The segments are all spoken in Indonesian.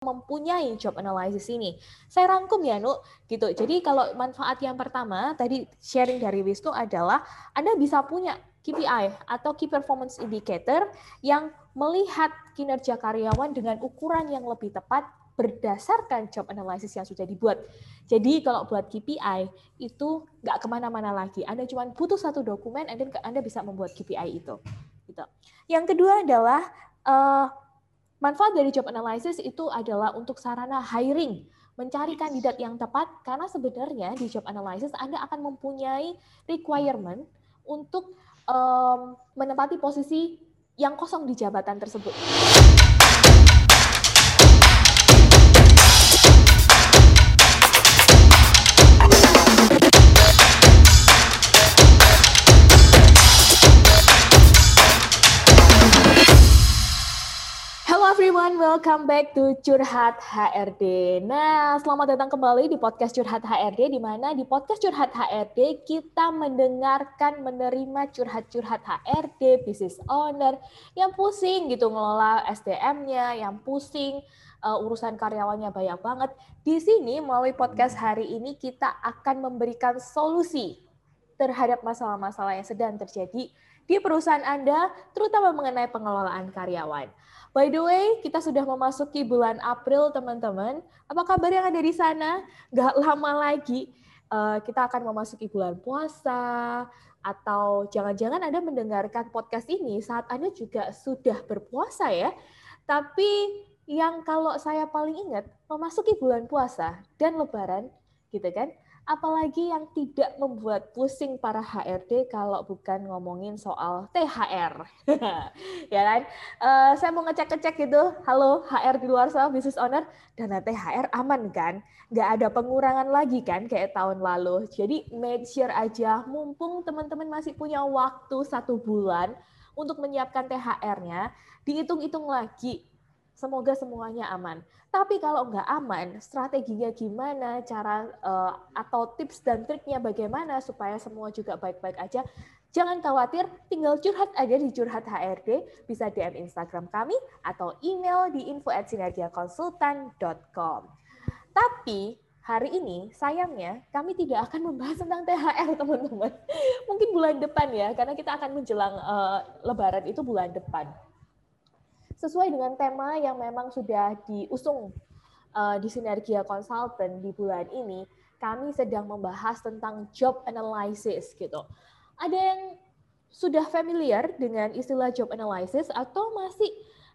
mempunyai job analysis ini. Saya rangkum ya, Nuk, gitu. Jadi kalau manfaat yang pertama tadi sharing dari Wisnu adalah Anda bisa punya KPI atau Key Performance Indicator yang melihat kinerja karyawan dengan ukuran yang lebih tepat berdasarkan job analysis yang sudah dibuat. Jadi kalau buat KPI itu nggak ke mana-mana lagi. Anda cuma butuh satu dokumen, Anda Anda bisa membuat KPI itu. Gitu. Yang kedua adalah uh, Manfaat dari job analysis itu adalah untuk sarana hiring, mencari kandidat yang tepat karena sebenarnya di job analysis Anda akan mempunyai requirement untuk um, menempati posisi yang kosong di jabatan tersebut. Everyone, welcome back to Curhat HRD. Nah, selamat datang kembali di podcast Curhat HRD, di mana di podcast Curhat HRD kita mendengarkan, menerima curhat-curhat HRD, business owner, yang pusing gitu ngelola SDM-nya, yang pusing uh, urusan karyawannya banyak banget. Di sini melalui podcast hari ini kita akan memberikan solusi terhadap masalah-masalah yang sedang terjadi di perusahaan Anda, terutama mengenai pengelolaan karyawan. By the way, kita sudah memasuki bulan April, teman-teman. Apa kabar yang ada di sana? Gak lama lagi uh, kita akan memasuki bulan puasa, atau jangan-jangan Anda mendengarkan podcast ini saat Anda juga sudah berpuasa ya. Tapi yang kalau saya paling ingat, memasuki bulan puasa dan lebaran, gitu kan, apalagi yang tidak membuat pusing para HRD kalau bukan ngomongin soal THR. ya kan? Uh, saya mau ngecek-ngecek gitu, halo HR di luar sana, business owner, dana THR aman kan? Nggak ada pengurangan lagi kan kayak tahun lalu. Jadi make sure aja, mumpung teman-teman masih punya waktu satu bulan untuk menyiapkan THR-nya, dihitung-hitung lagi Semoga semuanya aman. Tapi kalau nggak aman, strateginya gimana, cara uh, atau tips dan triknya bagaimana supaya semua juga baik-baik aja. Jangan khawatir, tinggal curhat aja di curhat HRD, bisa DM Instagram kami atau email di info@sinergiakonsultan.com. Tapi hari ini sayangnya kami tidak akan membahas tentang THR teman-teman. Mungkin bulan depan ya, karena kita akan menjelang uh, Lebaran itu bulan depan sesuai dengan tema yang memang sudah diusung uh, di Sinergia Consultant di bulan ini, kami sedang membahas tentang job analysis gitu. Ada yang sudah familiar dengan istilah job analysis atau masih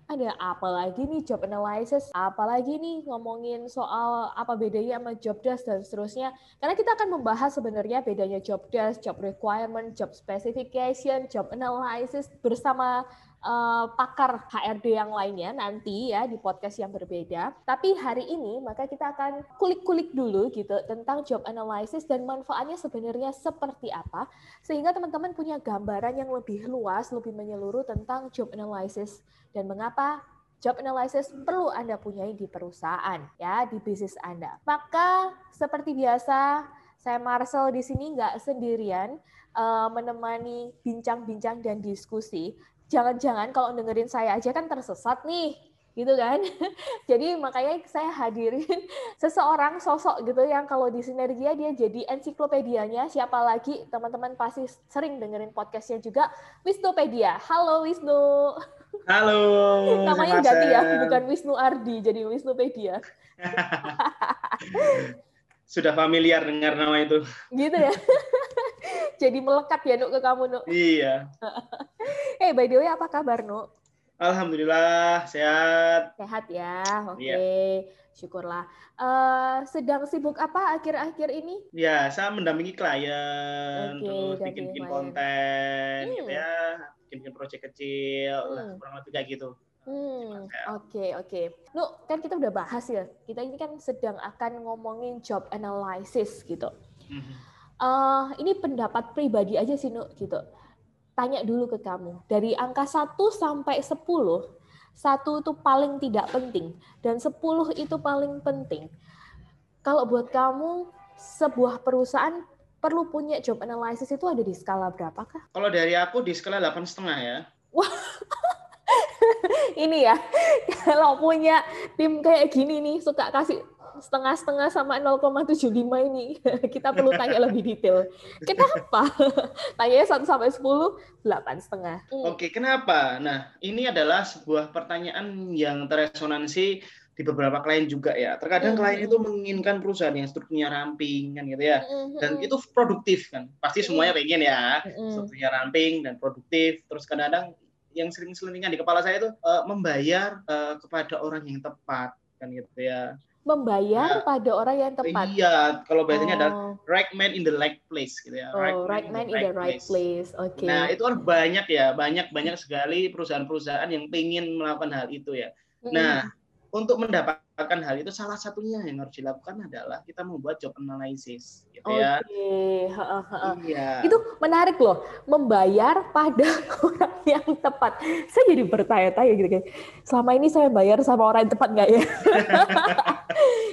ada apa lagi nih job analysis, apalagi nih ngomongin soal apa bedanya sama job desk dan seterusnya. Karena kita akan membahas sebenarnya bedanya job desk, job requirement, job specification, job analysis bersama uh, pakar HRD yang lainnya nanti ya di podcast yang berbeda. Tapi hari ini maka kita akan kulik-kulik dulu gitu tentang job analysis dan manfaatnya sebenarnya seperti apa sehingga teman-teman punya gambaran yang lebih luas, lebih menyeluruh tentang job analysis dan mengapa job analysis perlu Anda punyai di perusahaan ya di bisnis Anda. Maka seperti biasa saya Marcel di sini nggak sendirian uh, menemani bincang-bincang dan diskusi. Jangan-jangan kalau dengerin saya aja kan tersesat nih gitu kan. jadi makanya saya hadirin seseorang sosok gitu yang kalau di Sinergia dia jadi ensiklopedianya. Siapa lagi teman-teman pasti sering dengerin podcastnya juga Wisnupedia. Halo Wisnu. Halo. Namanya ganti ya, bukan Wisnu Ardi jadi Wisnupedia. Sudah familiar dengar nama itu. Gitu ya. jadi melekat ya Nuk ke kamu Nuk. Iya. hey, by the way apa kabar Nuk? Alhamdulillah sehat. Sehat ya, oke. Okay. Iya. Syukurlah. Uh, sedang sibuk apa akhir-akhir ini? Ya, saya mendampingi klien, okay, terus bikin-bikin konten, hmm. gitu ya, bikin-bikin proyek kecil, hmm. lah kurang lebih kayak gitu. Hmm, oke okay, oke. Okay. Nu, kan kita udah bahas ya. Kita ini kan sedang akan ngomongin job analysis gitu. Hmm. Uh, ini pendapat pribadi aja sih, Nu, gitu tanya dulu ke kamu. Dari angka 1 sampai 10, satu itu paling tidak penting dan 10 itu paling penting. Kalau buat kamu sebuah perusahaan perlu punya job analysis itu ada di skala berapakah? Kalau dari aku di skala delapan setengah ya. Wah, ini ya kalau punya tim kayak gini nih suka kasih setengah-setengah sama 0,75 ini kita perlu tanya lebih detail. Kenapa? Tanya satu sampai sepuluh, delapan setengah. Hmm. Oke, kenapa? Nah, ini adalah sebuah pertanyaan yang teresonansi di beberapa klien juga ya. Terkadang mm -hmm. klien itu menginginkan perusahaan yang strukturnya ramping kan gitu ya. Mm -hmm. Dan itu produktif kan. Pasti semuanya pengen ya. Mm -hmm. Strukturnya ramping dan produktif. Terus kadang-kadang yang sering selintingan di kepala saya itu uh, membayar uh, kepada orang yang tepat kan gitu ya membayar nah, pada orang yang tepat. Iya, kalau bahasanya oh. adalah right man in the right place gitu ya. Oh, right, right man, in the right, place. place. Oke. Okay. Nah, itu kan banyak ya, banyak banyak sekali perusahaan-perusahaan yang ingin melakukan hal itu ya. Mm. Nah, untuk mendapatkan hal itu salah satunya yang harus dilakukan adalah kita membuat job analysis gitu ya. Oke, iya. Itu menarik loh, membayar pada orang yang tepat. Saya jadi bertanya-tanya gitu kan. Selama ini saya bayar sama orang yang tepat nggak ya?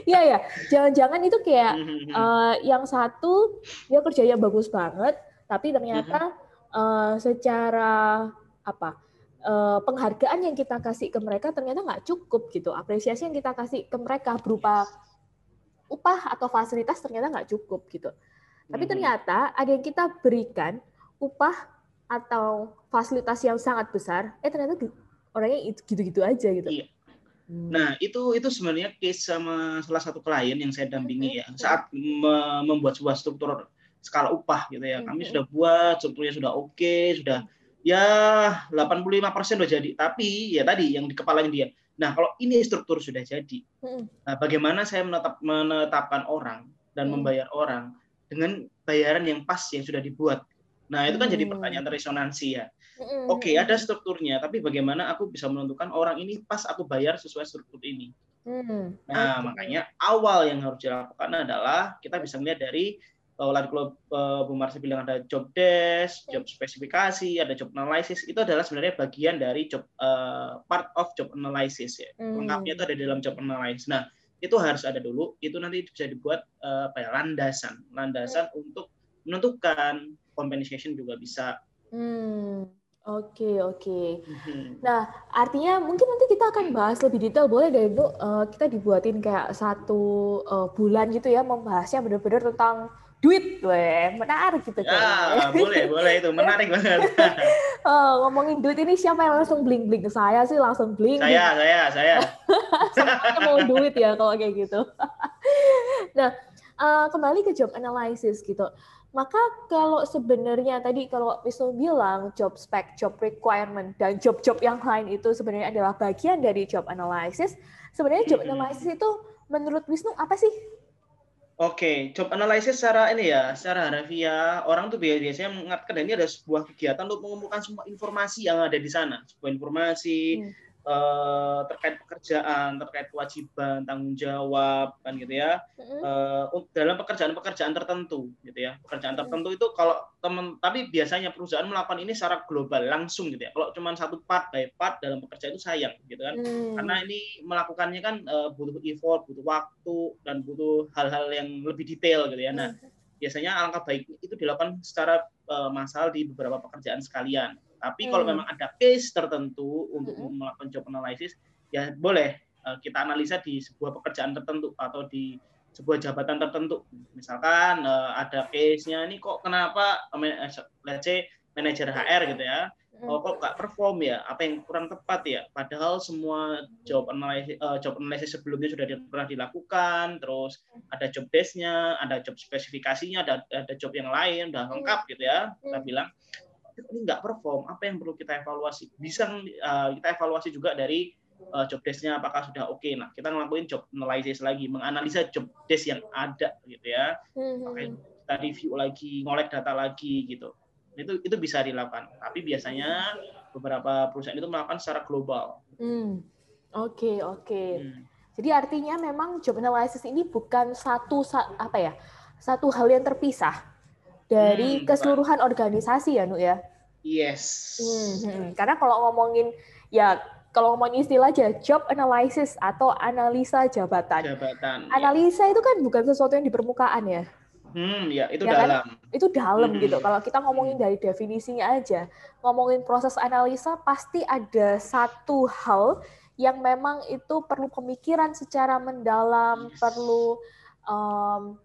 Iya ya, jangan-jangan itu kayak uh, yang satu dia kerjanya bagus banget, tapi ternyata uh, secara apa? Uh, penghargaan yang kita kasih ke mereka ternyata nggak cukup gitu. Apresiasi yang kita kasih ke mereka berupa upah atau fasilitas ternyata nggak cukup gitu. Tapi ternyata ada yang kita berikan upah atau fasilitas yang sangat besar, eh ternyata orangnya gitu-gitu aja gitu. Iya. Hmm. Nah, itu itu sebenarnya case sama salah satu klien yang saya dampingi ya. Saat me membuat sebuah struktur skala upah gitu ya. Kami sudah buat strukturnya sudah oke, okay, sudah ya 85% sudah jadi. Tapi ya tadi yang di kepalanya dia. Nah, kalau ini struktur sudah jadi, hmm. nah bagaimana saya menetap, menetapkan orang dan hmm. membayar orang dengan bayaran yang pas yang sudah dibuat. Nah, itu kan hmm. jadi pertanyaan resonansi ya. Hmm. Oke, okay, ada strukturnya, tapi bagaimana aku bisa menentukan orang ini pas aku bayar sesuai struktur ini? Hmm. Nah, okay. makanya awal yang harus dilakukan adalah kita bisa melihat dari tadi kalau uh, Bu Marsi bilang ada job desk, job spesifikasi, ada job analysis, itu adalah sebenarnya bagian dari job uh, part of job analysis ya. Hmm. Lengkapnya itu ada di dalam job analysis. Nah, itu harus ada dulu. Itu nanti bisa dibuat uh, apa ya, landasan, landasan hmm. untuk menentukan compensation juga bisa. Hmm. Oke, oke. Hmm. Nah, artinya mungkin nanti kita akan bahas lebih detail. Boleh deh, Bu, uh, kita dibuatin kayak satu uh, bulan gitu ya, membahasnya benar-benar tentang duit, weh, menarik gitu kan. Ya, boleh, boleh itu, menarik banget. oh, ngomongin duit ini siapa yang langsung bling-bling? Saya sih langsung bling. Saya, saya, saya. Saya mau duit ya kalau kayak gitu. nah, uh, kembali ke job analysis gitu. Maka kalau sebenarnya tadi kalau Wisnu bilang job spec, job requirement, dan job-job yang lain itu sebenarnya adalah bagian dari job analysis, sebenarnya job analysis itu menurut Wisnu apa sih Oke, job analysis secara ini ya, secara harfiah orang tuh biasanya mengatakan ini ada sebuah kegiatan untuk mengumpulkan semua informasi yang ada di sana, sebuah informasi, hmm uh, terkait pekerjaan, terkait kewajiban, tanggung jawab, kan gitu ya. Uh, dalam pekerjaan-pekerjaan tertentu, gitu ya. Pekerjaan tertentu itu kalau teman, tapi biasanya perusahaan melakukan ini secara global langsung, gitu ya. Kalau cuma satu part by part dalam pekerjaan itu sayang, gitu kan. Hmm. Karena ini melakukannya kan uh, butuh effort, butuh waktu, dan butuh hal-hal yang lebih detail, gitu ya. Nah, biasanya alangkah baik itu dilakukan secara uh, massal di beberapa pekerjaan sekalian tapi kalau hmm. memang ada case tertentu untuk hmm. melakukan job analysis, ya boleh uh, kita analisa di sebuah pekerjaan tertentu atau di sebuah jabatan tertentu. Misalkan uh, ada case-nya ini kok kenapa eh, let's say manajer HR gitu ya. Hmm. Oh, kok nggak perform ya? Apa yang kurang tepat ya? Padahal semua job analysis, uh, job analysis sebelumnya sudah di, pernah dilakukan, terus ada job desk-nya, ada job spesifikasinya, ada ada job yang lain, udah lengkap gitu ya. Kita bilang ini nggak perform, apa yang perlu kita evaluasi? Bisa uh, kita evaluasi juga dari uh, job desk-nya apakah sudah oke. Okay. Nah, kita ngelakuin job analysis lagi, menganalisa job desk yang ada gitu ya. Mm-hmm. kita review lagi, ngolek data lagi gitu. Itu itu bisa dilakukan. Tapi biasanya beberapa perusahaan itu melakukan secara global. Oke, mm. oke. Okay, okay. hmm. Jadi artinya memang job analysis ini bukan satu apa ya? Satu hal yang terpisah dari hmm, keseluruhan organisasi ya, Nu ya. Yes. Hmm, hmm. Karena kalau ngomongin ya kalau ngomongin istilah aja job analysis atau analisa jabatan. Jabatan. Analisa ya. itu kan bukan sesuatu yang di permukaan ya. Hmm, ya itu ya dalam. Kan? Itu dalam hmm. gitu. Kalau kita ngomongin dari definisinya aja, ngomongin proses analisa pasti ada satu hal yang memang itu perlu pemikiran secara mendalam, yes. perlu um,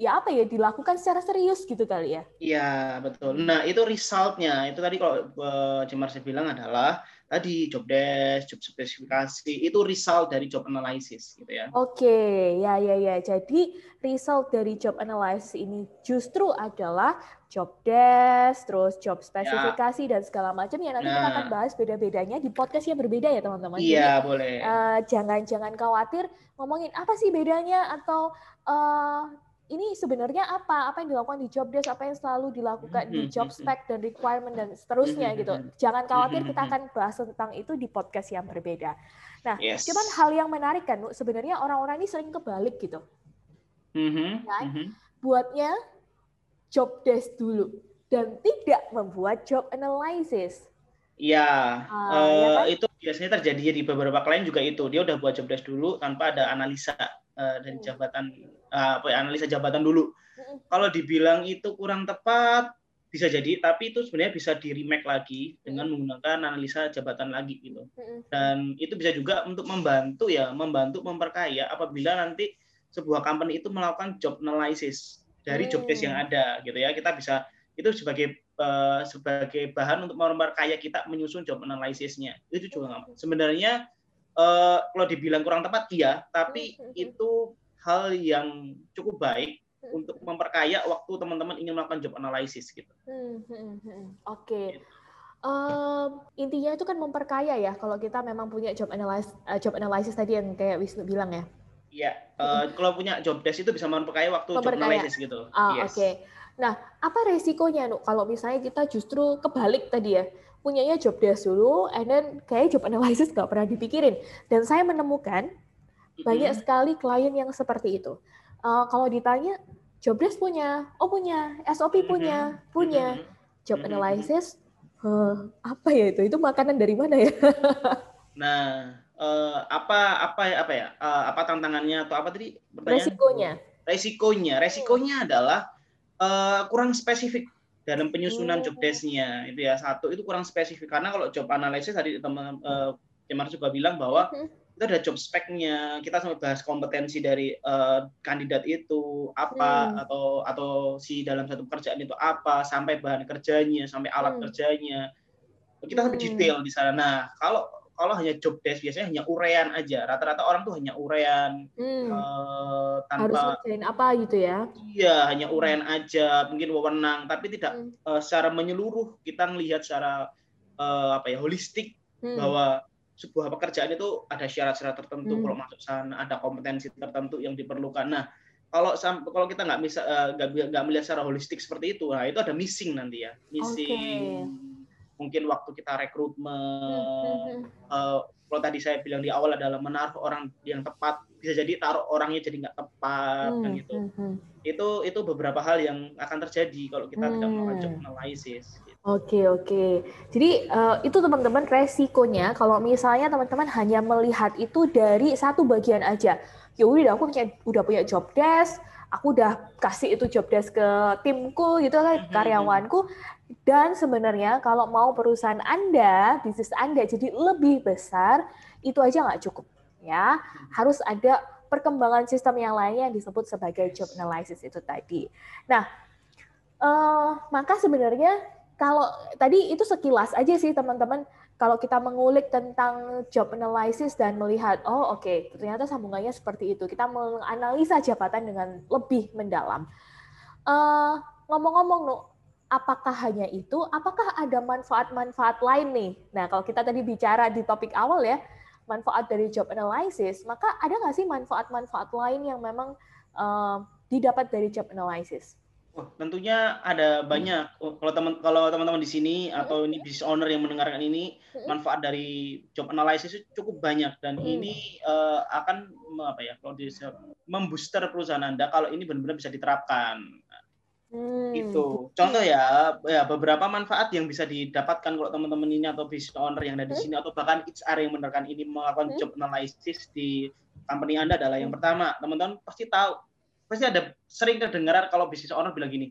ya apa ya dilakukan secara serius gitu kali ya. Iya betul. Nah itu resultnya itu tadi kalau uh, Cemar saya bilang adalah tadi job desk, job spesifikasi itu result dari job analysis gitu ya. Oke, okay. ya ya ya. Jadi result dari job analysis ini justru adalah job desk, terus job spesifikasi ya. dan segala macam ya nanti nah. kita akan bahas beda-bedanya di podcast yang berbeda ya teman-teman. Iya, boleh. Uh, jangan-jangan khawatir ngomongin apa sih bedanya atau uh, ini sebenarnya apa? Apa yang dilakukan di job desk, apa yang selalu dilakukan di mm-hmm, job mm-hmm. spec dan requirement dan seterusnya mm-hmm, gitu. Jangan khawatir kita akan bahas tentang itu di podcast yang berbeda. Nah, yes. cuman hal yang menarik kan, sebenarnya orang-orang ini sering kebalik gitu. Mm-hmm. Kan? Buatnya job desk dulu dan tidak membuat job analysis. Iya, uh, uh, ya kan? itu biasanya terjadi di beberapa klien juga itu. Dia udah buat job desk dulu tanpa ada analisa uh, dari hmm. jabatan apa ya, analisa jabatan dulu. Kalau dibilang itu kurang tepat bisa jadi, tapi itu sebenarnya bisa di remake lagi dengan menggunakan analisa jabatan lagi gitu. Dan itu bisa juga untuk membantu ya, membantu memperkaya apabila nanti sebuah company itu melakukan job analysis dari job desk yang ada gitu ya. Kita bisa itu sebagai uh, sebagai bahan untuk memperkaya kita menyusun job analysisnya. Itu juga. Sebenarnya uh, kalau dibilang kurang tepat iya, tapi itu hal yang cukup baik untuk memperkaya waktu teman-teman ingin melakukan job analysis gitu. Hmm, hmm, hmm. Oke. Okay. Um, intinya itu kan memperkaya ya kalau kita memang punya job analysis uh, job analysis tadi yang kayak Wisnu bilang ya. Iya, uh, kalau punya job desk itu bisa memperkaya waktu memperkaya. job analysis gitu. Oh, yes. Oke. Okay. Nah, apa resikonya, Nuk, kalau misalnya kita justru kebalik tadi ya, punyanya job desk dulu, and then kayak job analysis nggak pernah dipikirin. Dan saya menemukan banyak sekali klien yang seperti itu. Uh, kalau ditanya job desk punya, oh punya, SOP punya, punya. Job analysis, uh, apa ya itu? Itu makanan dari mana ya? nah, uh, apa apa ya apa ya? Uh, apa tantangannya atau apa tadi? Resikonya. Resikonya, resikonya adalah uh, kurang spesifik dalam penyusunan job desk-nya itu ya satu itu kurang spesifik karena kalau job analysis tadi teman uh, juga bilang bahwa itu ada job spec-nya kita sampai bahas kompetensi dari uh, kandidat itu apa hmm. atau atau si dalam satu pekerjaan itu apa sampai bahan kerjanya sampai alat hmm. kerjanya kita sampai hmm. detail di sana nah kalau kalau hanya job desk biasanya hanya urean aja rata-rata orang tuh hanya urean hmm. uh, tanpa harus apa gitu ya iya hanya urean aja mungkin wewenang tapi tidak hmm. uh, secara menyeluruh kita melihat secara uh, apa ya holistik hmm. bahwa sebuah pekerjaan itu ada syarat-syarat tertentu hmm. kalau masuk sana ada kompetensi tertentu yang diperlukan. Nah, kalau kalau kita nggak bisa nggak uh, nggak melihat secara holistik seperti itu, nah itu ada missing nanti ya, missing. Okay. Mungkin waktu kita rekrutmen, hmm. uh, kalau tadi saya bilang di awal adalah menaruh orang yang tepat, bisa jadi taruh orangnya jadi nggak tepat hmm. dan itu. Hmm. Itu itu beberapa hal yang akan terjadi kalau kita hmm. tidak melakukan job analysis. Oke oke. Jadi uh, itu teman-teman resikonya kalau misalnya teman-teman hanya melihat itu dari satu bagian aja. Ya udah aku punya udah punya job desk, aku udah kasih itu job desk ke timku gitu kan mm-hmm. karyawanku dan sebenarnya kalau mau perusahaan Anda, bisnis Anda jadi lebih besar, itu aja nggak cukup ya. Harus ada perkembangan sistem yang lainnya yang disebut sebagai job analysis itu tadi. Nah, uh, maka sebenarnya kalau tadi itu sekilas aja sih teman-teman. Kalau kita mengulik tentang job analysis dan melihat oh oke okay, ternyata sambungannya seperti itu. Kita menganalisa jabatan dengan lebih mendalam. Uh, ngomong-ngomong nu apakah hanya itu? Apakah ada manfaat-manfaat lain nih? Nah kalau kita tadi bicara di topik awal ya manfaat dari job analysis maka ada nggak sih manfaat-manfaat lain yang memang uh, didapat dari job analysis tentunya ada banyak. Oh, kalau teman kalau teman-teman di sini atau ini business owner yang mendengarkan ini, manfaat dari job analysis itu cukup banyak dan hmm. ini uh, akan apa ya? Kalau bisa membooster perusahaan Anda kalau ini benar-benar bisa diterapkan. Hmm. Itu. Contoh ya, ya beberapa manfaat yang bisa didapatkan kalau teman-teman ini atau business owner yang ada di sini atau bahkan HR yang mendengarkan ini melakukan job analysis di company Anda adalah yang pertama, teman-teman pasti tahu pasti ada sering kedengaran kalau bisnis owner bilang gini,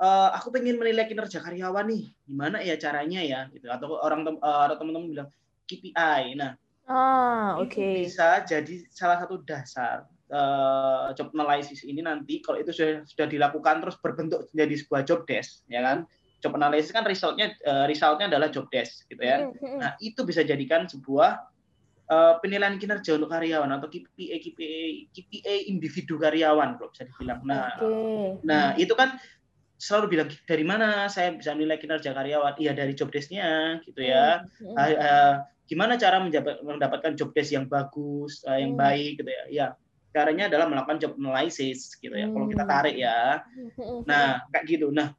e, aku pengen menilai kinerja karyawan nih, gimana ya caranya ya, gitu. Atau orang uh, atau teman-teman bilang KPI. Nah, ah, oke. Okay. bisa jadi salah satu dasar uh, job analysis ini nanti kalau itu sudah sudah dilakukan terus berbentuk menjadi sebuah job desk, ya kan? Job analysis kan resultnya uh, resultnya adalah job desk, gitu ya. Nah, itu bisa jadikan sebuah uh, penilaian kinerja untuk karyawan atau KPI KPI KPI individu karyawan kalau bisa dibilang. Nah, okay. nah itu kan selalu bilang dari mana saya bisa menilai kinerja karyawan? Iya dari job desk-nya gitu ya. Hmm. Uh, uh, gimana cara mendapatkan job desk yang bagus, uh, yang hmm. baik gitu ya? Ya caranya adalah melakukan job analysis gitu ya. Hmm. Kalau kita tarik ya. Nah kayak gitu. Nah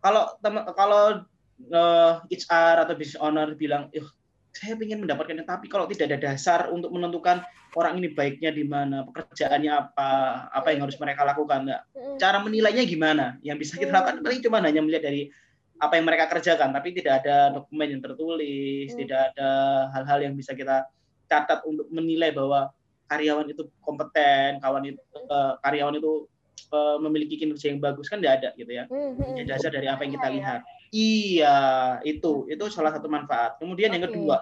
kalau teman kalau uh, HR atau business owner bilang, saya ingin mendapatkannya tapi kalau tidak ada dasar untuk menentukan orang ini baiknya di mana pekerjaannya apa apa yang harus mereka lakukan enggak cara menilainya gimana? Yang bisa kita lakukan paling cuma hanya melihat dari apa yang mereka kerjakan tapi tidak ada dokumen yang tertulis tidak ada hal-hal yang bisa kita catat untuk menilai bahwa karyawan itu kompeten kawan itu uh, karyawan itu uh, memiliki kinerja yang bagus kan tidak ada gitu ya. Mm dasar dari apa yang kita iya, iya. lihat Iya, itu itu salah satu manfaat. Kemudian okay. yang kedua,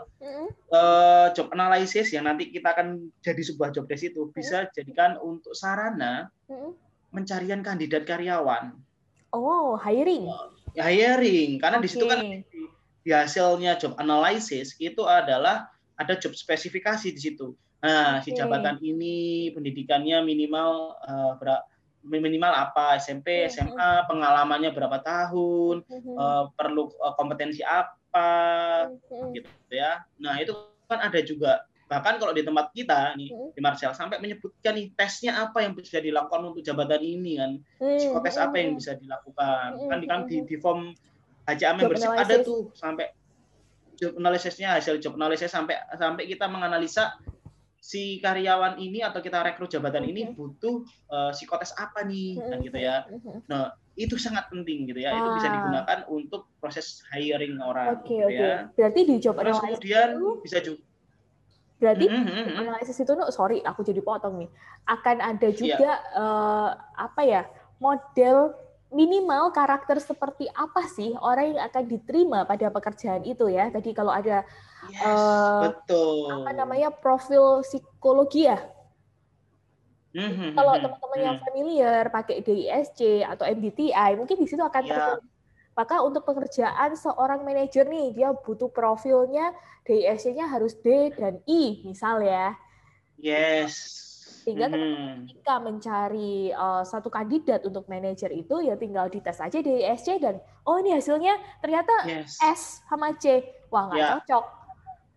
uh, job analysis yang nanti kita akan jadi sebuah job desk itu bisa jadikan untuk sarana pencarian kandidat karyawan. Oh, hiring. Ya, hiring, karena okay. di situ kan di hasilnya job analysis itu adalah ada job spesifikasi di situ. Nah, okay. si jabatan ini pendidikannya minimal uh, minimal apa? SMP, mm-hmm. SMA, pengalamannya berapa tahun, uh, perlu uh, kompetensi apa, mm-hmm. gitu ya. Nah itu kan ada juga. Bahkan kalau di tempat kita nih di Marcel sampai menyebutkan nih tesnya apa yang bisa dilakukan untuk jabatan ini kan, psikotes apa yang bisa dilakukan? Kan di kan di, di form HCA membership ada tuh sampai job analysisnya hasil job analysis sampai sampai kita menganalisa si karyawan ini atau kita rekrut jabatan ini butuh uh, psikotes apa nih kan gitu ya. Nah, itu sangat penting gitu ya. Ah. Itu bisa ah. digunakan untuk proses hiring orang okay, gitu okay. ya. Berarti di job Terus kemudian itu, bisa juga Berarti mm -hmm. analisis itu, no, sorry, aku jadi potong nih. Akan ada iya. juga yeah. uh, apa ya model minimal karakter seperti apa sih orang yang akan diterima pada pekerjaan itu ya. Tadi kalau ada yes, uh, betul. apa namanya profil psikologi ya. Mm-hmm, kalau hmm, teman-teman yang hmm. familiar pakai DISC atau MBTI, mungkin di situ akan yeah. Maka untuk pekerjaan seorang manajer nih, dia butuh profilnya DISC-nya harus D dan I, misal ya. Yes sehingga hmm. ketika mencari uh, satu kandidat untuk manajer itu ya tinggal dites aja di SC dan oh ini hasilnya ternyata yes. S sama C. Wah nggak yeah. cocok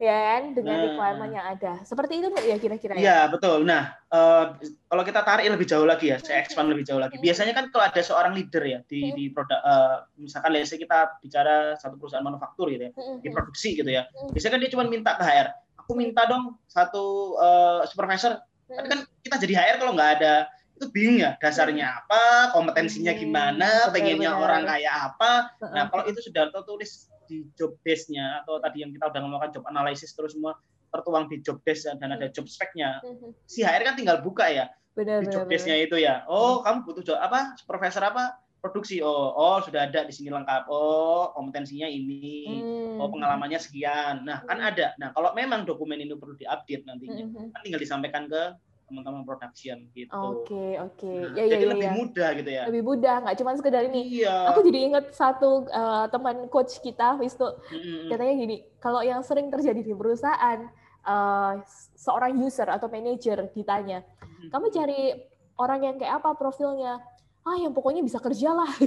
ya kan dengan nah. requirement yang ada. Seperti itu ya kira-kira ya. Iya, betul. Nah, uh, kalau kita tarik lebih jauh lagi ya, saya expand lebih jauh lagi. Biasanya kan kalau ada seorang leader ya di di produk uh, misalkan let's kita bicara satu perusahaan manufaktur gitu ya, di produksi gitu ya. Biasanya kan dia cuma minta ke HR, aku minta dong satu uh, supervisor tapi kan kita jadi HR kalau nggak ada itu bingung ya dasarnya apa, kompetensinya gimana, pengennya orang kayak apa. Nah kalau itu sudah tertulis di job desk-nya atau tadi yang kita udah ngomongkan job analysis terus semua tertuang di job desk dan ada job spec-nya. Si HR kan tinggal buka ya benar, di job desk-nya itu ya. Oh kamu butuh job apa? Profesor apa? Produksi oh oh sudah ada di sini lengkap oh kompetensinya ini hmm. oh pengalamannya sekian nah kan hmm. ada nah kalau memang dokumen ini perlu diupdate nantinya hmm. kan tinggal disampaikan ke teman-teman production gitu. Oke okay, oke. Okay. Nah, ya, ya, jadi ya, lebih ya. mudah gitu ya. Lebih mudah, nggak cuma sekedar ini. Iya. Aku jadi ingat satu uh, teman coach kita, Wisnu, mm-hmm. katanya gini, kalau yang sering terjadi di perusahaan, uh, seorang user atau manager ditanya, kamu cari orang yang kayak apa profilnya? Ah yang pokoknya bisa kerja lah.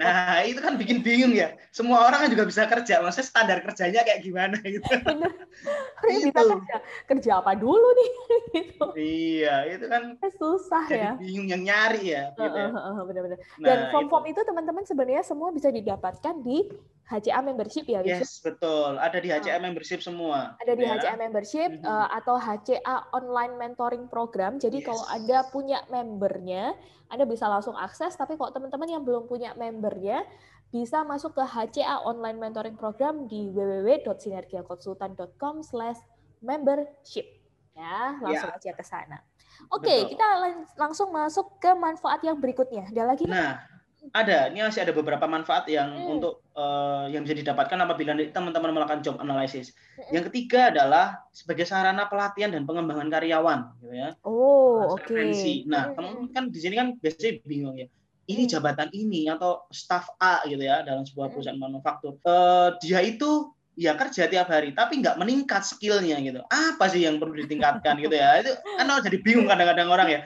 Nah itu kan bikin bingung ya. Semua orang kan juga bisa kerja. Maksudnya standar kerjanya kayak gimana gitu. Bener. bisa kerja. Kerja apa dulu nih? gitu. Iya itu kan. Susah jadi ya. bingung yang nyari ya. Gitu ya. Bener-bener. Nah, Dan form-form itu teman-teman sebenarnya semua bisa didapatkan di HCA membership ya, Yes, betul. Ada di HCA membership semua. Ada di ya. HCA membership mm -hmm. uh, atau HCA online mentoring program. Jadi yes. kalau Anda punya membernya, Anda bisa langsung akses. Tapi kalau teman-teman yang belum punya membernya, bisa masuk ke HCA online mentoring program di www.sinergiakonsultan.com/membership. Ya, langsung ya. aja ke sana. Oke, okay, kita langsung masuk ke manfaat yang berikutnya. Ada lagi? Nah, ada. Ini masih ada beberapa manfaat yang hmm. untuk uh, yang bisa didapatkan apabila teman-teman melakukan job analysis. Hmm. Yang ketiga adalah sebagai sarana pelatihan dan pengembangan karyawan, gitu ya. Oh, oke. Okay. Nah, hmm. kan di sini kan biasanya bingung ya. Ini hmm. jabatan ini atau staff A gitu ya dalam sebuah hmm. perusahaan manufaktur. Uh, dia itu ya kerja tiap hari tapi nggak meningkat skillnya gitu. Apa sih yang perlu ditingkatkan gitu ya? Itu kan jadi bingung kadang-kadang orang ya.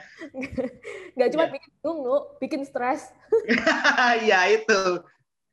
Nggak cuma ya. bikin bingung nu bikin stres. Ya itu.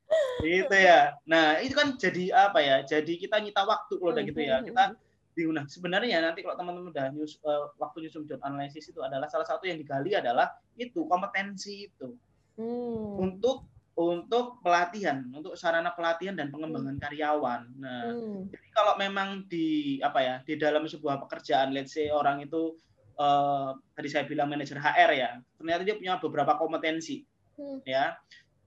Itu ya. Nah itu kan jadi apa ya? Jadi kita nyita waktu kalau udah gitu ya. Kita bingung. Nah sebenarnya nanti kalau teman-teman udah news uh, waktu nyusun job analysis itu adalah salah satu yang digali adalah itu kompetensi itu. Hmm. untuk untuk pelatihan, untuk sarana pelatihan dan pengembangan hmm. karyawan. Nah, hmm. jadi kalau memang di apa ya di dalam sebuah pekerjaan, let's say orang itu uh, tadi saya bilang manajer HR ya, ternyata dia punya beberapa kompetensi, hmm. ya.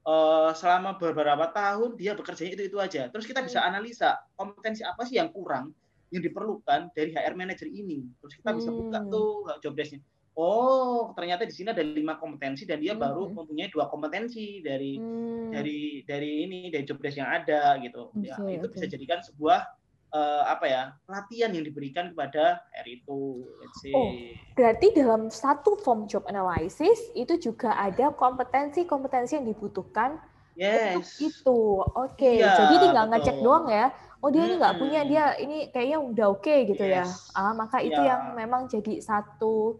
Uh, selama beberapa tahun dia bekerja itu itu aja. Terus kita bisa hmm. analisa kompetensi apa sih yang kurang yang diperlukan dari HR manager ini. Terus kita bisa buka hmm. tuh job desknya oh ternyata di sini ada lima kompetensi dan dia hmm. baru mempunyai dua kompetensi dari hmm. dari dari ini dari job desk yang ada gitu okay, ya itu okay. bisa jadikan sebuah uh, apa ya pelatihan yang diberikan kepada R itu oh berarti dalam satu form job analysis itu juga ada kompetensi-kompetensi yang dibutuhkan yes. itu oke okay. iya, jadi tinggal betul. ngecek doang ya oh dia hmm. ini nggak punya dia ini kayaknya udah oke okay gitu ya. yes. ya ah maka itu yeah. yang memang jadi satu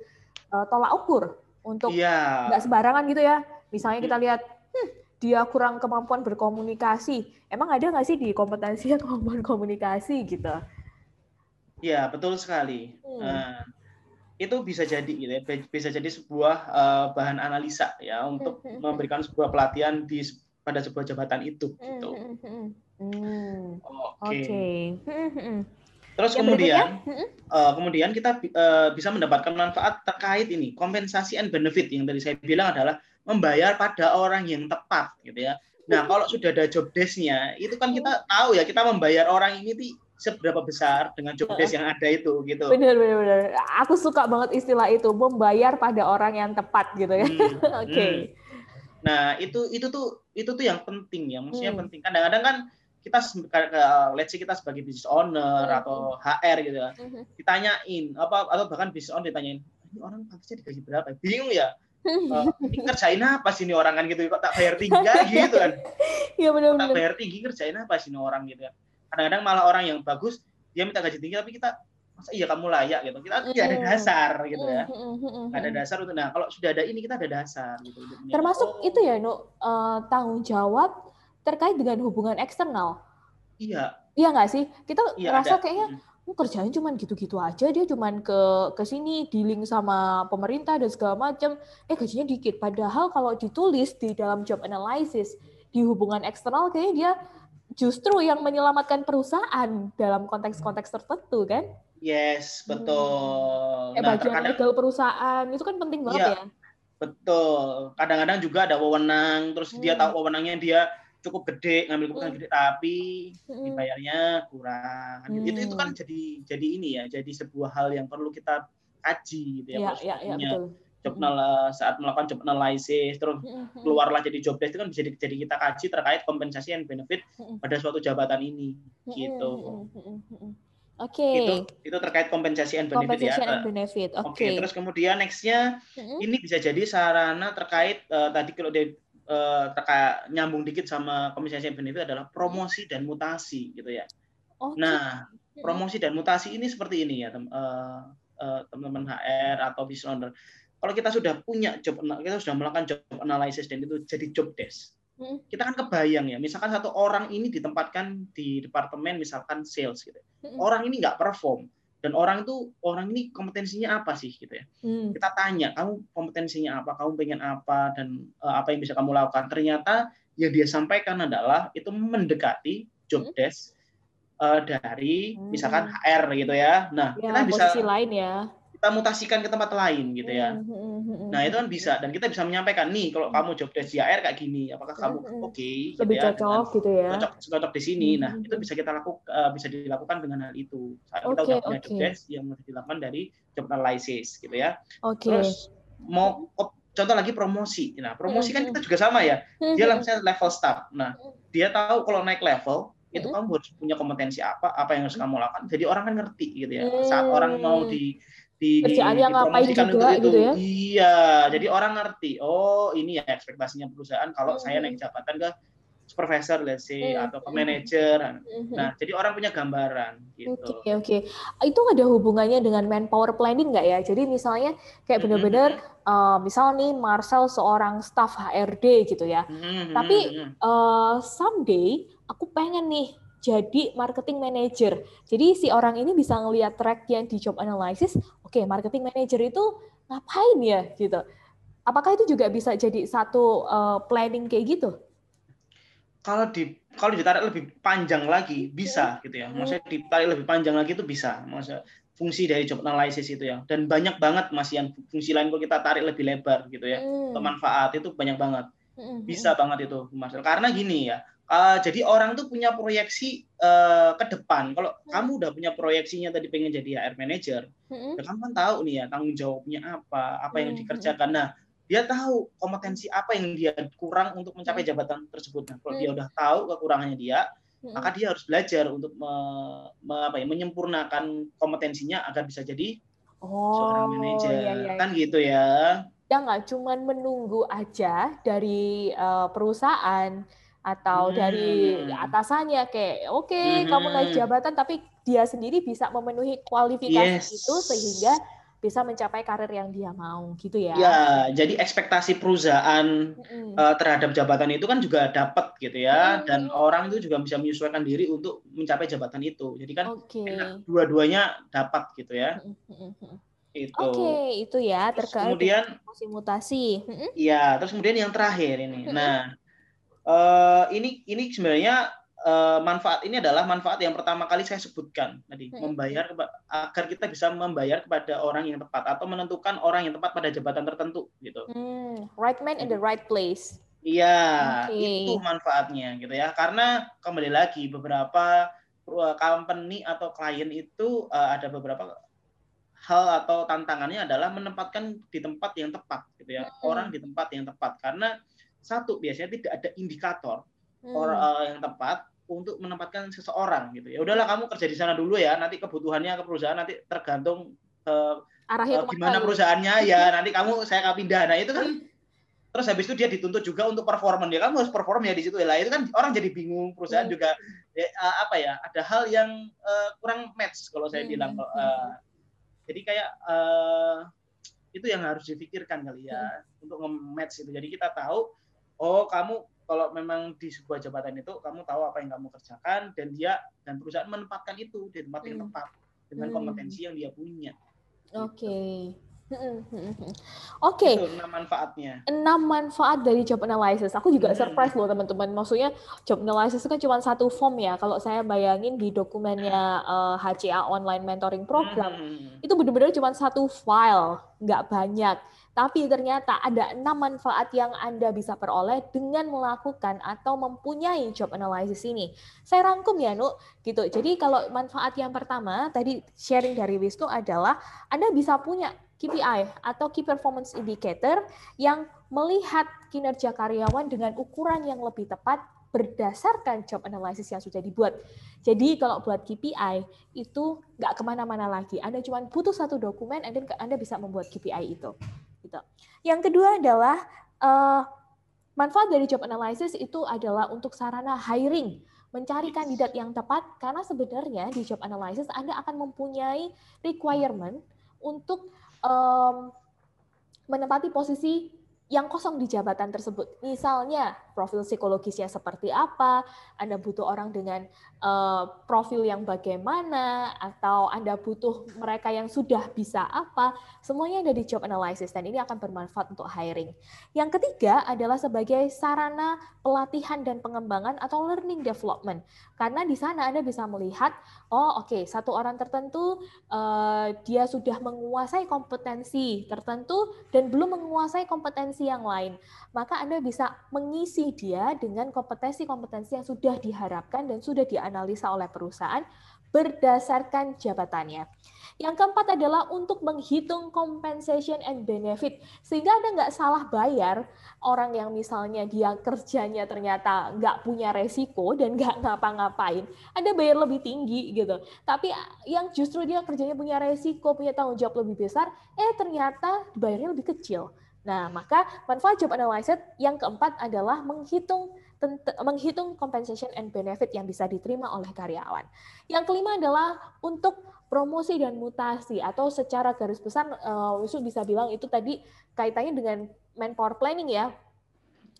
uh, tolak ukur untuk iya. nggak yeah. sembarangan gitu ya. Misalnya kita lihat hmm, dia kurang kemampuan berkomunikasi. Emang ada nggak sih di kompetensi kemampuan komunikasi gitu? Iya betul sekali. Hmm. Uh, itu bisa jadi gitu ya, bisa jadi sebuah uh, bahan analisa ya untuk hmm. hmm, hmm. memberikan sebuah pelatihan di pada sebuah jabatan itu. Gitu. Hmm. Hmm. Oke. Okay. Okay. Terus yang kemudian uh, kemudian kita uh, bisa mendapatkan manfaat terkait ini kompensasi and benefit yang tadi saya bilang adalah membayar pada orang yang tepat gitu ya. Nah, kalau sudah ada job desk-nya, itu kan kita tahu ya kita membayar orang ini di seberapa besar dengan job desk yang ada itu gitu. Benar benar benar. Aku suka banget istilah itu membayar pada orang yang tepat gitu ya. Hmm, Oke. Okay. Hmm. Nah, itu itu tuh itu tuh yang penting ya. Maksudnya hmm. penting. Kadang-kadang kan kita let's say kita sebagai business owner mm -hmm. atau HR gitu ya, mm -hmm. ditanyain apa atau bahkan business owner ditanyain ini orang pasti digaji berapa? Bingung ya. Uh, ini kerjain apa sih ini orang kan gitu kok tak bayar tinggi gitu kan iya benar tak bayar tinggi kerjain apa sih ini orang gitu ya kadang-kadang malah orang yang bagus dia minta gaji tinggi tapi kita masa iya kamu layak gitu kita tidak ada dasar gitu ya nggak ada dasar untuk nah kalau sudah ada ini kita ada dasar gitu termasuk oh. itu ya nu uh, tanggung jawab terkait dengan hubungan eksternal. Iya. Iya nggak sih? Kita iya, ngerasa ada. kayaknya oh, kerjaan cuman gitu-gitu aja, dia cuman ke ke sini dealing sama pemerintah dan segala macam. Eh gajinya dikit. Padahal kalau ditulis di dalam job analysis di hubungan eksternal kayaknya dia justru yang menyelamatkan perusahaan dalam konteks-konteks tertentu kan? Yes, betul. Hmm. Eh, nah, bagian terkadang, legal perusahaan itu kan penting banget iya, ya. Betul. Kadang-kadang juga ada wewenang, terus hmm. dia tahu wewenangnya dia cukup gede ngambil keputusan hmm. gede tapi hmm. dibayarnya kurang hmm. itu itu kan jadi jadi ini ya jadi sebuah hal yang perlu kita kaji gitu ya, ya, ya, ya betul. job hmm. saat melakukan job analysis terus keluarlah jadi job desk itu kan bisa jadi, jadi kita kaji terkait kompensasi dan benefit pada suatu jabatan ini gitu Oke. Okay. Itu itu terkait kompensasi and benefit ya. and benefit. Oke. Okay. Okay. Terus kemudian nextnya mm-hmm. ini bisa jadi sarana terkait uh, tadi kalau dia uh, terkait nyambung dikit sama kompensasi benefit adalah promosi dan mutasi gitu ya. Okay. Nah, promosi dan mutasi ini seperti ini ya, teman-teman uh, uh, HR atau business owner. Kalau kita sudah punya job, kita sudah melakukan job analysis dan itu jadi job desk. Hmm. Kita kan kebayang ya, misalkan satu orang ini ditempatkan di departemen misalkan sales gitu. Hmm. Orang ini nggak perform, dan orang itu orang ini kompetensinya apa sih gitu ya hmm. kita tanya kamu kompetensinya apa kamu pengen apa dan uh, apa yang bisa kamu lakukan ternyata yang dia sampaikan adalah itu mendekati job hmm. desk uh, dari hmm. misalkan HR gitu ya nah ya, kita bisa lain ya kita mutasikan ke tempat lain gitu ya. Hmm, hmm, hmm, nah itu kan bisa dan kita bisa menyampaikan nih kalau kamu job desk di AR kayak gini, apakah kamu oke okay, gitu lebih ya, cocok gitu ya? Cocok cocok di sini. Nah itu bisa kita lakukan uh, bisa dilakukan dengan hal itu. Saat okay, kita udah punya okay. job desk yang harus dilakukan dari job analysis gitu ya. Okay. Terus mau contoh lagi promosi. Nah promosi kan kita juga sama ya. Dia langsung level staff. Nah dia tahu kalau naik level itu kamu harus punya kompetensi apa, apa yang harus kamu lakukan. Jadi orang kan ngerti gitu ya. Saat orang mau di di, kerjaannya di, ngapain juga itu, gitu ya iya jadi orang ngerti oh ini ya ekspektasinya perusahaan kalau hmm. saya naik jabatan ke supervisor let's say hmm. atau ke manager hmm. nah jadi orang punya gambaran gitu oke okay, oke okay. itu ada hubungannya dengan manpower planning nggak ya jadi misalnya kayak benar-benar hmm. uh, misal nih Marcel seorang staff HRD gitu ya hmm. tapi uh, someday aku pengen nih jadi marketing manager. Jadi si orang ini bisa ngelihat track yang di job analysis, oke okay, marketing manager itu ngapain ya gitu. Apakah itu juga bisa jadi satu uh, planning kayak gitu? Kalau di kalau ditarik lebih panjang lagi bisa hmm. gitu ya. Maksudnya ditarik lebih panjang lagi itu bisa. Maksudnya fungsi dari job analysis itu ya. Dan banyak banget masih yang fungsi lain kalau kita tarik lebih lebar gitu ya. Hmm. Manfaat itu banyak banget. Hmm, bisa banget itu Mas. Karena gini ya, uh, jadi orang tuh punya proyeksi uh, ke depan. Kalau hmm. kamu udah punya proyeksinya tadi pengen jadi HR manager, hmm. ya kamu kan tahu nih ya tanggung jawabnya apa, apa yang hmm. dikerjakan. Nah, dia tahu kompetensi apa yang dia kurang untuk mencapai hmm. jabatan tersebut. Nah, kalau hmm. dia udah tahu kekurangannya dia, hmm. maka dia harus belajar untuk me, me, apa ya, menyempurnakan kompetensinya agar bisa jadi oh, seorang manajer. Iya, iya. Kan gitu ya. Ya nggak cuma menunggu aja dari uh, perusahaan atau hmm. dari atasannya kayak oke okay, hmm. kamu naik jabatan tapi dia sendiri bisa memenuhi kualifikasi yes. itu sehingga bisa mencapai karir yang dia mau gitu ya. Ya, jadi ekspektasi perusahaan mm. uh, terhadap jabatan itu kan juga dapat gitu ya mm. dan orang itu juga bisa menyesuaikan diri untuk mencapai jabatan itu. Jadi kan okay. dua-duanya dapat gitu ya. Mm. Itu. Oke, okay, itu ya terkait kemudian mutasi. Iya, terus kemudian yang terakhir ini. Nah, uh, ini ini sebenarnya uh, manfaat ini adalah manfaat yang pertama kali saya sebutkan tadi hmm. membayar agar kita bisa membayar kepada orang yang tepat atau menentukan orang yang tepat pada jabatan tertentu gitu. Hmm. Right man in the right place. Iya, okay. itu manfaatnya gitu ya. Karena kembali lagi beberapa company atau klien itu uh, ada beberapa hal atau tantangannya adalah menempatkan di tempat yang tepat gitu ya. Hmm. Orang di tempat yang tepat karena satu biasanya tidak ada indikator hmm. orang uh, yang tepat untuk menempatkan seseorang gitu ya. Udahlah kamu kerja di sana dulu ya. Nanti kebutuhannya ke perusahaan nanti tergantung uh, Arahnya uh, gimana perusahaannya ya. Nanti kamu saya akan pindah. Nah itu kan terus habis itu dia dituntut juga untuk performa dia kamu harus perform ya di situ lah itu kan orang jadi bingung perusahaan hmm. juga ya, uh, apa ya ada hal yang uh, kurang match kalau saya hmm. bilang uh, jadi kayak uh, itu yang harus dipikirkan kali ya hmm. untuk nge-match itu. Jadi kita tahu oh kamu kalau memang di sebuah jabatan itu kamu tahu apa yang kamu kerjakan dan dia dan perusahaan menempatkan itu di tempat yang hmm. tepat dengan hmm. kompetensi yang dia punya. Oke. Okay. Oke. Okay. enam manfaatnya. Enam manfaat dari job analysis. Aku juga hmm. surprise loh teman-teman. Maksudnya job analysis itu kan cuma satu form ya. Kalau saya bayangin di dokumennya uh, eh, HCA Online Mentoring Program, hmm. itu benar-benar cuma satu file, nggak banyak. Tapi ternyata ada enam manfaat yang Anda bisa peroleh dengan melakukan atau mempunyai job analysis ini. Saya rangkum ya, Nuk. Gitu. Jadi kalau manfaat yang pertama tadi sharing dari Wisnu adalah Anda bisa punya KPI atau Key Performance Indicator yang melihat kinerja karyawan dengan ukuran yang lebih tepat berdasarkan job analysis yang sudah dibuat. Jadi kalau buat KPI itu nggak ke mana-mana lagi. Anda cuma butuh satu dokumen, dan Anda bisa membuat KPI itu. Gitu. Yang kedua adalah uh, manfaat dari job analysis itu adalah untuk sarana hiring, mencari kandidat yang tepat karena sebenarnya di job analysis Anda akan mempunyai requirement untuk um, menempati posisi yang kosong di jabatan tersebut. Misalnya, profil psikologisnya seperti apa, Anda butuh orang dengan uh, profil yang bagaimana, atau Anda butuh mereka yang sudah bisa apa, semuanya ada di job analysis dan ini akan bermanfaat untuk hiring. Yang ketiga adalah sebagai sarana pelatihan dan pengembangan atau learning development. Karena di sana Anda bisa melihat, oh oke, okay, satu orang tertentu uh, dia sudah menguasai kompetensi tertentu dan belum menguasai kompetensi yang lain. Maka Anda bisa mengisi dia dengan kompetensi-kompetensi yang sudah diharapkan dan sudah dianalisa oleh perusahaan berdasarkan jabatannya. Yang keempat adalah untuk menghitung compensation and benefit. Sehingga Anda nggak salah bayar orang yang misalnya dia kerjanya ternyata nggak punya resiko dan nggak ngapa-ngapain. Anda bayar lebih tinggi gitu. Tapi yang justru dia kerjanya punya resiko, punya tanggung jawab lebih besar, eh ternyata dibayarnya lebih kecil. Nah, maka manfaat job analysis yang keempat adalah menghitung menghitung compensation and benefit yang bisa diterima oleh karyawan. Yang kelima adalah untuk promosi dan mutasi atau secara garis besar uh, bisa bilang itu tadi kaitannya dengan manpower planning ya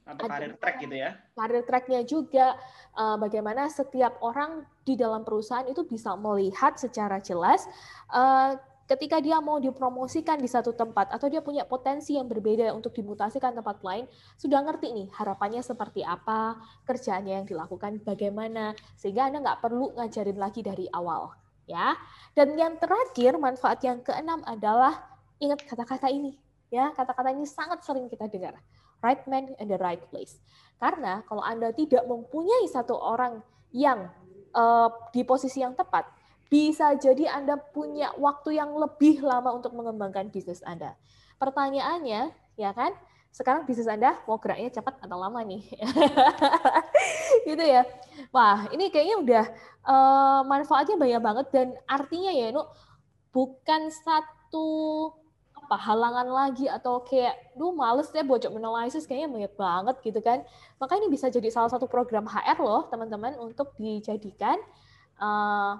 atau karir track gitu ya karir tracknya juga uh, bagaimana setiap orang di dalam perusahaan itu bisa melihat secara jelas uh, ketika dia mau dipromosikan di satu tempat atau dia punya potensi yang berbeda untuk dimutasikan tempat lain, sudah ngerti nih harapannya seperti apa, kerjanya yang dilakukan bagaimana, sehingga Anda nggak perlu ngajarin lagi dari awal ya. Dan yang terakhir manfaat yang keenam adalah ingat kata-kata ini ya. Kata-kata ini sangat sering kita dengar. Right man in the right place. Karena kalau Anda tidak mempunyai satu orang yang uh, di posisi yang tepat, bisa jadi Anda punya waktu yang lebih lama untuk mengembangkan bisnis Anda. Pertanyaannya, ya kan? sekarang bisnis Anda mau geraknya cepat atau lama nih? gitu ya. Wah, ini kayaknya udah uh, manfaatnya banyak banget dan artinya ya, Nu, bukan satu apa halangan lagi atau kayak duh males deh job analysis kayaknya banyak banget gitu kan. Maka ini bisa jadi salah satu program HR loh, teman-teman untuk dijadikan uh,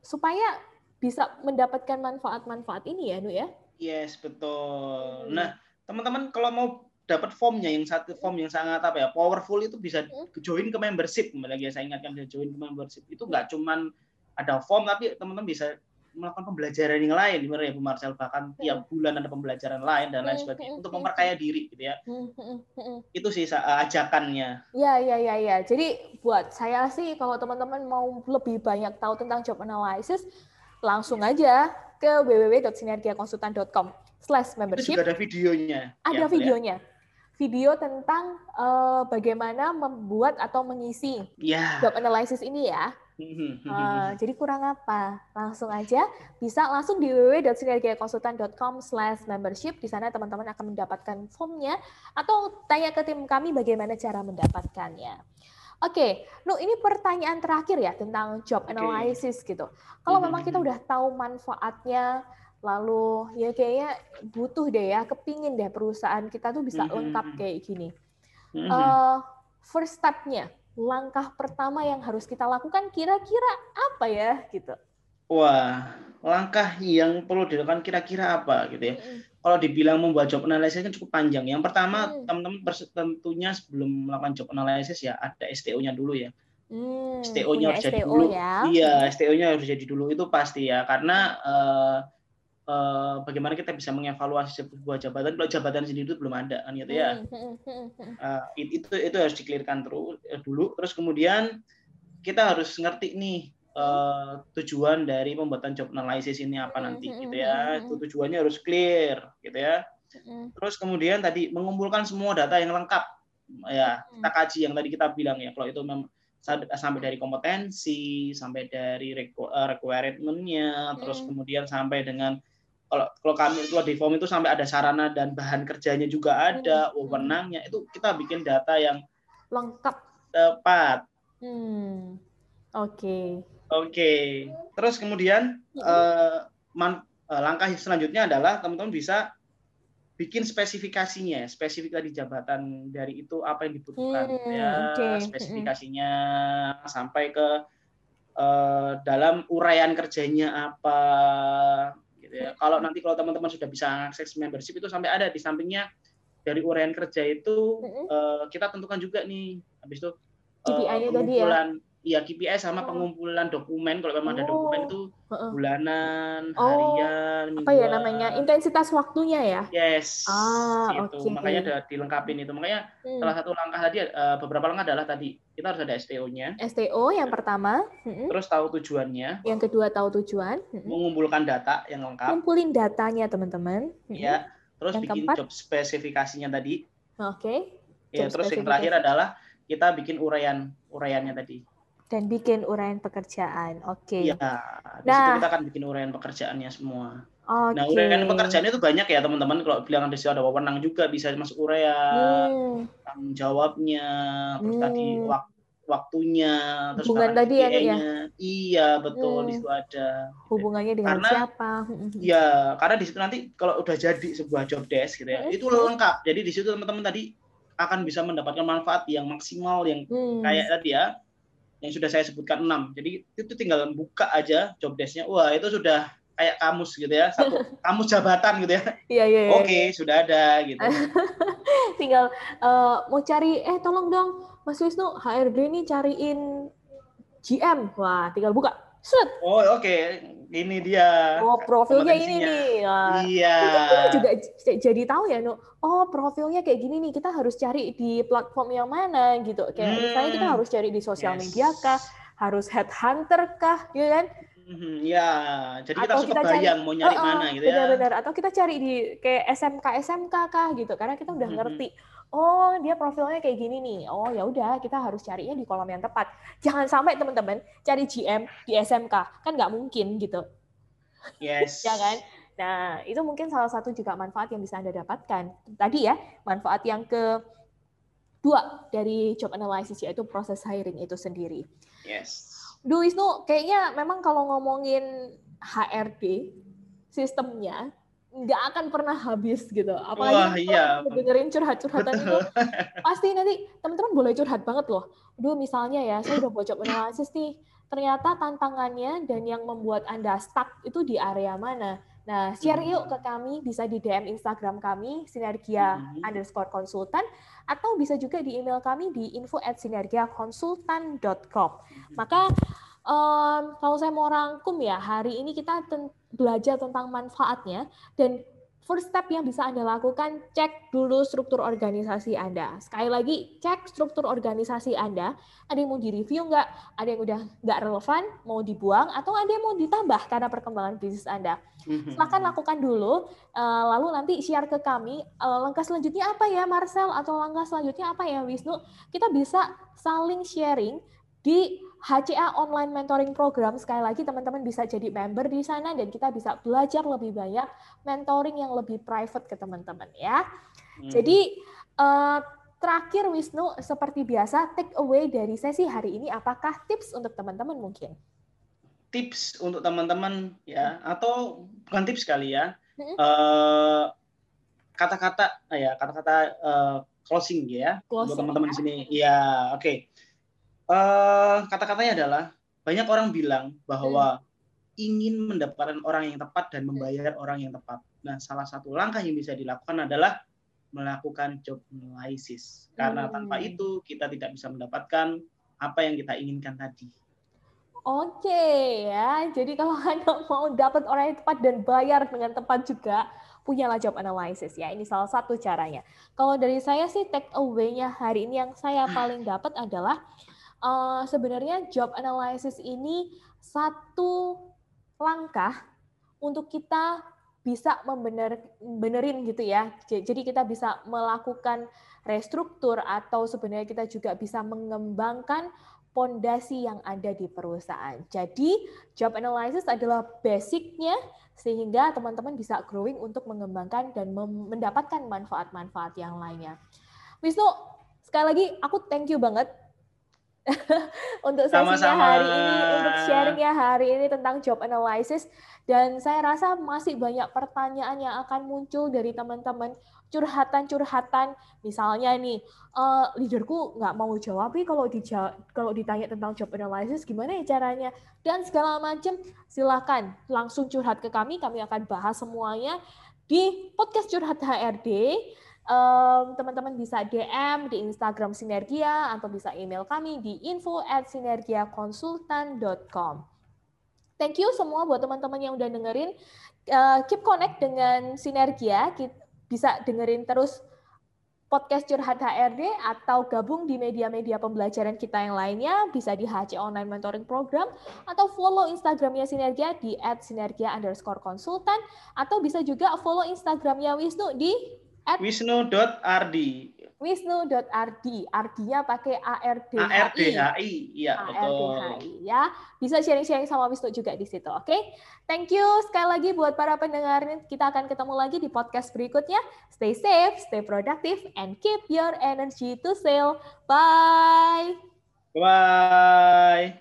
supaya bisa mendapatkan manfaat-manfaat ini ya, Nu ya. Yes, betul. Hmm. Nah, teman-teman kalau mau dapat formnya yang satu form yang sangat apa ya powerful itu bisa hmm. join ke membership kembali lagi saya ingatkan bisa join ke membership itu nggak cuman ada form tapi teman-teman bisa melakukan pembelajaran yang lain gimana ya Bu Marcel bahkan hmm. tiap bulan ada pembelajaran lain dan lain hmm, sebagainya untuk memperkaya diri gitu ya itu sih ajakannya ya ya ya ya jadi buat saya sih kalau teman-teman mau lebih banyak tahu tentang job analysis langsung aja ke www.sinergiakonsultan.com slash membership. Itu juga ada videonya. Ada ya, videonya. Ya? Video tentang uh, bagaimana membuat atau mengisi ya. job analysis ini ya. Uh, jadi kurang apa? Langsung aja bisa langsung di www.sinergiakonsultan.com slash membership. Di sana teman-teman akan mendapatkan formnya atau tanya ke tim kami bagaimana cara mendapatkannya. Oke, okay. Lu ini pertanyaan terakhir ya tentang job analysis okay. gitu. Kalau memang kita udah tahu manfaatnya, lalu ya kayaknya butuh deh ya kepingin deh perusahaan kita tuh bisa lengkap kayak gini uh, first stepnya langkah pertama yang harus kita lakukan kira-kira apa ya gitu wah langkah yang perlu dilakukan kira-kira apa gitu ya kalau dibilang membuat job analysis kan cukup panjang yang pertama mm. teman-teman tentunya sebelum melakukan job analysis ya ada STO-nya dulu ya Hmm, STO-nya harus STO jadi dulu. Ya. Iya, STO-nya harus jadi dulu itu pasti ya karena uh, uh, bagaimana kita bisa mengevaluasi sebuah jabatan. Kalau jabatan sendiri itu belum ada kan gitu ya. Uh, itu itu harus dikelirkan terus uh, dulu. Terus kemudian kita harus ngerti nih uh, tujuan dari pembuatan job analysis ini apa nanti gitu ya. itu tujuannya harus clear gitu ya. Terus kemudian tadi mengumpulkan semua data yang lengkap. Ya kita kaji yang tadi kita bilang ya kalau itu memang sampai dari kompetensi, sampai dari requirement-nya, terus kemudian sampai dengan kalau kalau kami itu di form itu sampai ada sarana dan bahan kerjanya juga ada, hmm. wewenangnya itu kita bikin data yang lengkap tepat. Hmm. Oke. Okay. Oke. Okay. Terus kemudian hmm. uh, man, uh, langkah selanjutnya adalah teman-teman bisa bikin spesifikasinya, spesifik tadi jabatan dari itu apa yang dibutuhkan hmm, ya, okay. spesifikasinya hmm. sampai ke uh, dalam uraian kerjanya apa gitu ya. Kalau nanti kalau teman-teman sudah bisa akses membership itu sampai ada di sampingnya dari uraian kerja itu mm-hmm. uh, kita tentukan juga nih habis itu uh, tadi ya Iya KPI sama oh. pengumpulan dokumen kalau memang ada dokumen oh. itu bulanan, oh. harian, mingguan. Apa ya namanya? Intensitas waktunya ya? Yes. Ah, itu. Okay. Makanya ada dilengkapin itu. Makanya hmm. salah satu langkah tadi uh, beberapa langkah adalah tadi kita harus ada STO-nya. STO yang pertama. Hmm. Terus tahu tujuannya. Yang kedua tahu tujuan. Hmm. Mengumpulkan data yang lengkap. Kumpulin datanya teman-teman. Iya. Terus yang bikin keempat. job spesifikasinya tadi. Oke. Okay. Ya, terus yang terakhir adalah kita bikin uraian uraiannya tadi dan bikin uraian pekerjaan. Oke. Okay. Ya, nah, situ kita akan bikin uraian pekerjaannya semua. Okay. Nah, uraian pekerjaan itu banyak ya teman-teman. Kalau bilang di situ ada wewenang juga bisa masuk uraian, hmm. tanggung jawabnya, terus hmm. tadi wak waktunya, terus hubungan tadi ya, ya. Iya, betul hmm. di situ ada. Hubungannya dengan karena, siapa? Iya, karena di situ nanti kalau udah jadi sebuah job desk gitu ya, hmm. itu lengkap. Jadi di situ teman-teman tadi akan bisa mendapatkan manfaat yang maksimal yang hmm. kayak tadi ya yang sudah saya sebutkan enam. Jadi itu tinggal buka aja job desk-nya. Wah, itu sudah kayak kamus gitu ya, satu kamus jabatan gitu ya. Iya, iya, iya. Oke, sudah ada gitu. tinggal uh, mau cari eh tolong dong Mas Wisnu HRD ini cariin GM. Wah, tinggal buka. Set. Oh, oke. Okay ini dia. Oh, profilnya ini nih. Nah, iya. Kita juga jadi tahu ya, no. Oh, profilnya kayak gini nih. Kita harus cari di platform yang mana gitu. Kayak hmm. misalnya kita harus cari di sosial yes. media kah, harus headhunter kah, gitu kan? Ya, jadi kita Atau suka bayang mau nyari uh, uh, mana gitu ya. Benar-benar. Atau kita cari di kayak SMK SMK kah gitu. Karena kita udah hmm. ngerti oh dia profilnya kayak gini nih. Oh ya udah kita harus carinya di kolom yang tepat. Jangan sampai teman-teman cari GM di SMK kan nggak mungkin gitu. Yes. ya kan? Nah itu mungkin salah satu juga manfaat yang bisa anda dapatkan. Tadi ya manfaat yang ke dua dari job analysis yaitu proses hiring itu sendiri. Yes. Du Wisnu, kayaknya memang kalau ngomongin HRD sistemnya nggak akan pernah habis gitu. Apalagi Wah, iya. dengerin curhat-curhatan itu, pasti nanti teman-teman boleh curhat banget loh. Dulu misalnya ya, saya udah buat job analysis nih, ternyata tantangannya dan yang membuat Anda stuck itu di area mana. Nah, share yuk ke kami, bisa di DM Instagram kami, sinergia hmm. underscore konsultan, atau bisa juga di email kami di info at sinergiakonsultan.com. Maka um, kalau saya mau rangkum ya, hari ini kita ten belajar tentang manfaatnya dan first step yang bisa Anda lakukan, cek dulu struktur organisasi Anda. Sekali lagi, cek struktur organisasi Anda. Ada yang mau direview nggak? Ada yang udah nggak relevan, mau dibuang, atau ada yang mau ditambah karena perkembangan bisnis Anda. Mhm. Silahkan lakukan dulu, eh, lalu nanti share ke kami, eh, langkah selanjutnya apa ya Marcel, atau langkah selanjutnya apa ya Wisnu. Kita bisa saling sharing di HCA Online Mentoring Program, sekali lagi teman-teman bisa jadi member di sana dan kita bisa belajar lebih banyak mentoring yang lebih private ke teman-teman ya. Hmm. Jadi uh, terakhir Wisnu seperti biasa take away dari sesi hari ini apakah tips untuk teman-teman mungkin? Tips untuk teman-teman ya atau bukan tips kali ya. Hmm. Uh, kata-kata ya kata-kata uh, closing ya closing, untuk teman-teman ya. di sini. Ya, oke. Okay Uh, kata-katanya adalah banyak orang bilang bahwa hmm. ingin mendapatkan orang yang tepat dan membayar orang yang tepat. Nah, salah satu langkah yang bisa dilakukan adalah melakukan job analysis. Karena hmm. tanpa itu kita tidak bisa mendapatkan apa yang kita inginkan tadi. Oke ya, jadi kalau Anda mau dapat orang yang tepat dan bayar dengan tepat juga, punyalah job analysis ya. Ini salah satu caranya. Kalau dari saya sih take away-nya hari ini yang saya paling dapat adalah uh, sebenarnya job analysis ini satu langkah untuk kita bisa membener benerin gitu ya. Jadi kita bisa melakukan restruktur atau sebenarnya kita juga bisa mengembangkan pondasi yang ada di perusahaan. Jadi job analysis adalah basicnya sehingga teman-teman bisa growing untuk mengembangkan dan mendapatkan manfaat-manfaat yang lainnya. Wisnu, sekali lagi aku thank you banget untuk sesinya Sama-sama. hari ini, untuk sharingnya hari ini tentang job analysis. Dan saya rasa masih banyak pertanyaan yang akan muncul dari teman-teman curhatan-curhatan. Misalnya nih, uh, leaderku nggak mau jawab nih kalau dijawab, kalau ditanya tentang job analysis gimana ya caranya dan segala macam. Silakan langsung curhat ke kami, kami akan bahas semuanya di podcast curhat HRD teman-teman bisa DM di Instagram Sinergia atau bisa email kami di info at sinergiakonsultan.com. Thank you semua buat teman-teman yang udah dengerin. Uh, keep connect dengan Sinergia. Bisa dengerin terus podcast Curhat HRD atau gabung di media-media pembelajaran kita yang lainnya, bisa di HC Online Mentoring Program, atau follow Instagramnya Sinergia di @sinergia underscore konsultan, atau bisa juga follow Instagramnya Wisnu di wisnu.ardi wisnu.rd. Ardinya pakai ARDHI. ARDHI, iya ARDHI, ya. Bisa sharing-sharing sama Wisnu juga di situ, oke? Okay? Thank you sekali lagi buat para pendengar. Kita akan ketemu lagi di podcast berikutnya. Stay safe, stay productive, and keep your energy to sale. Bye! Bye!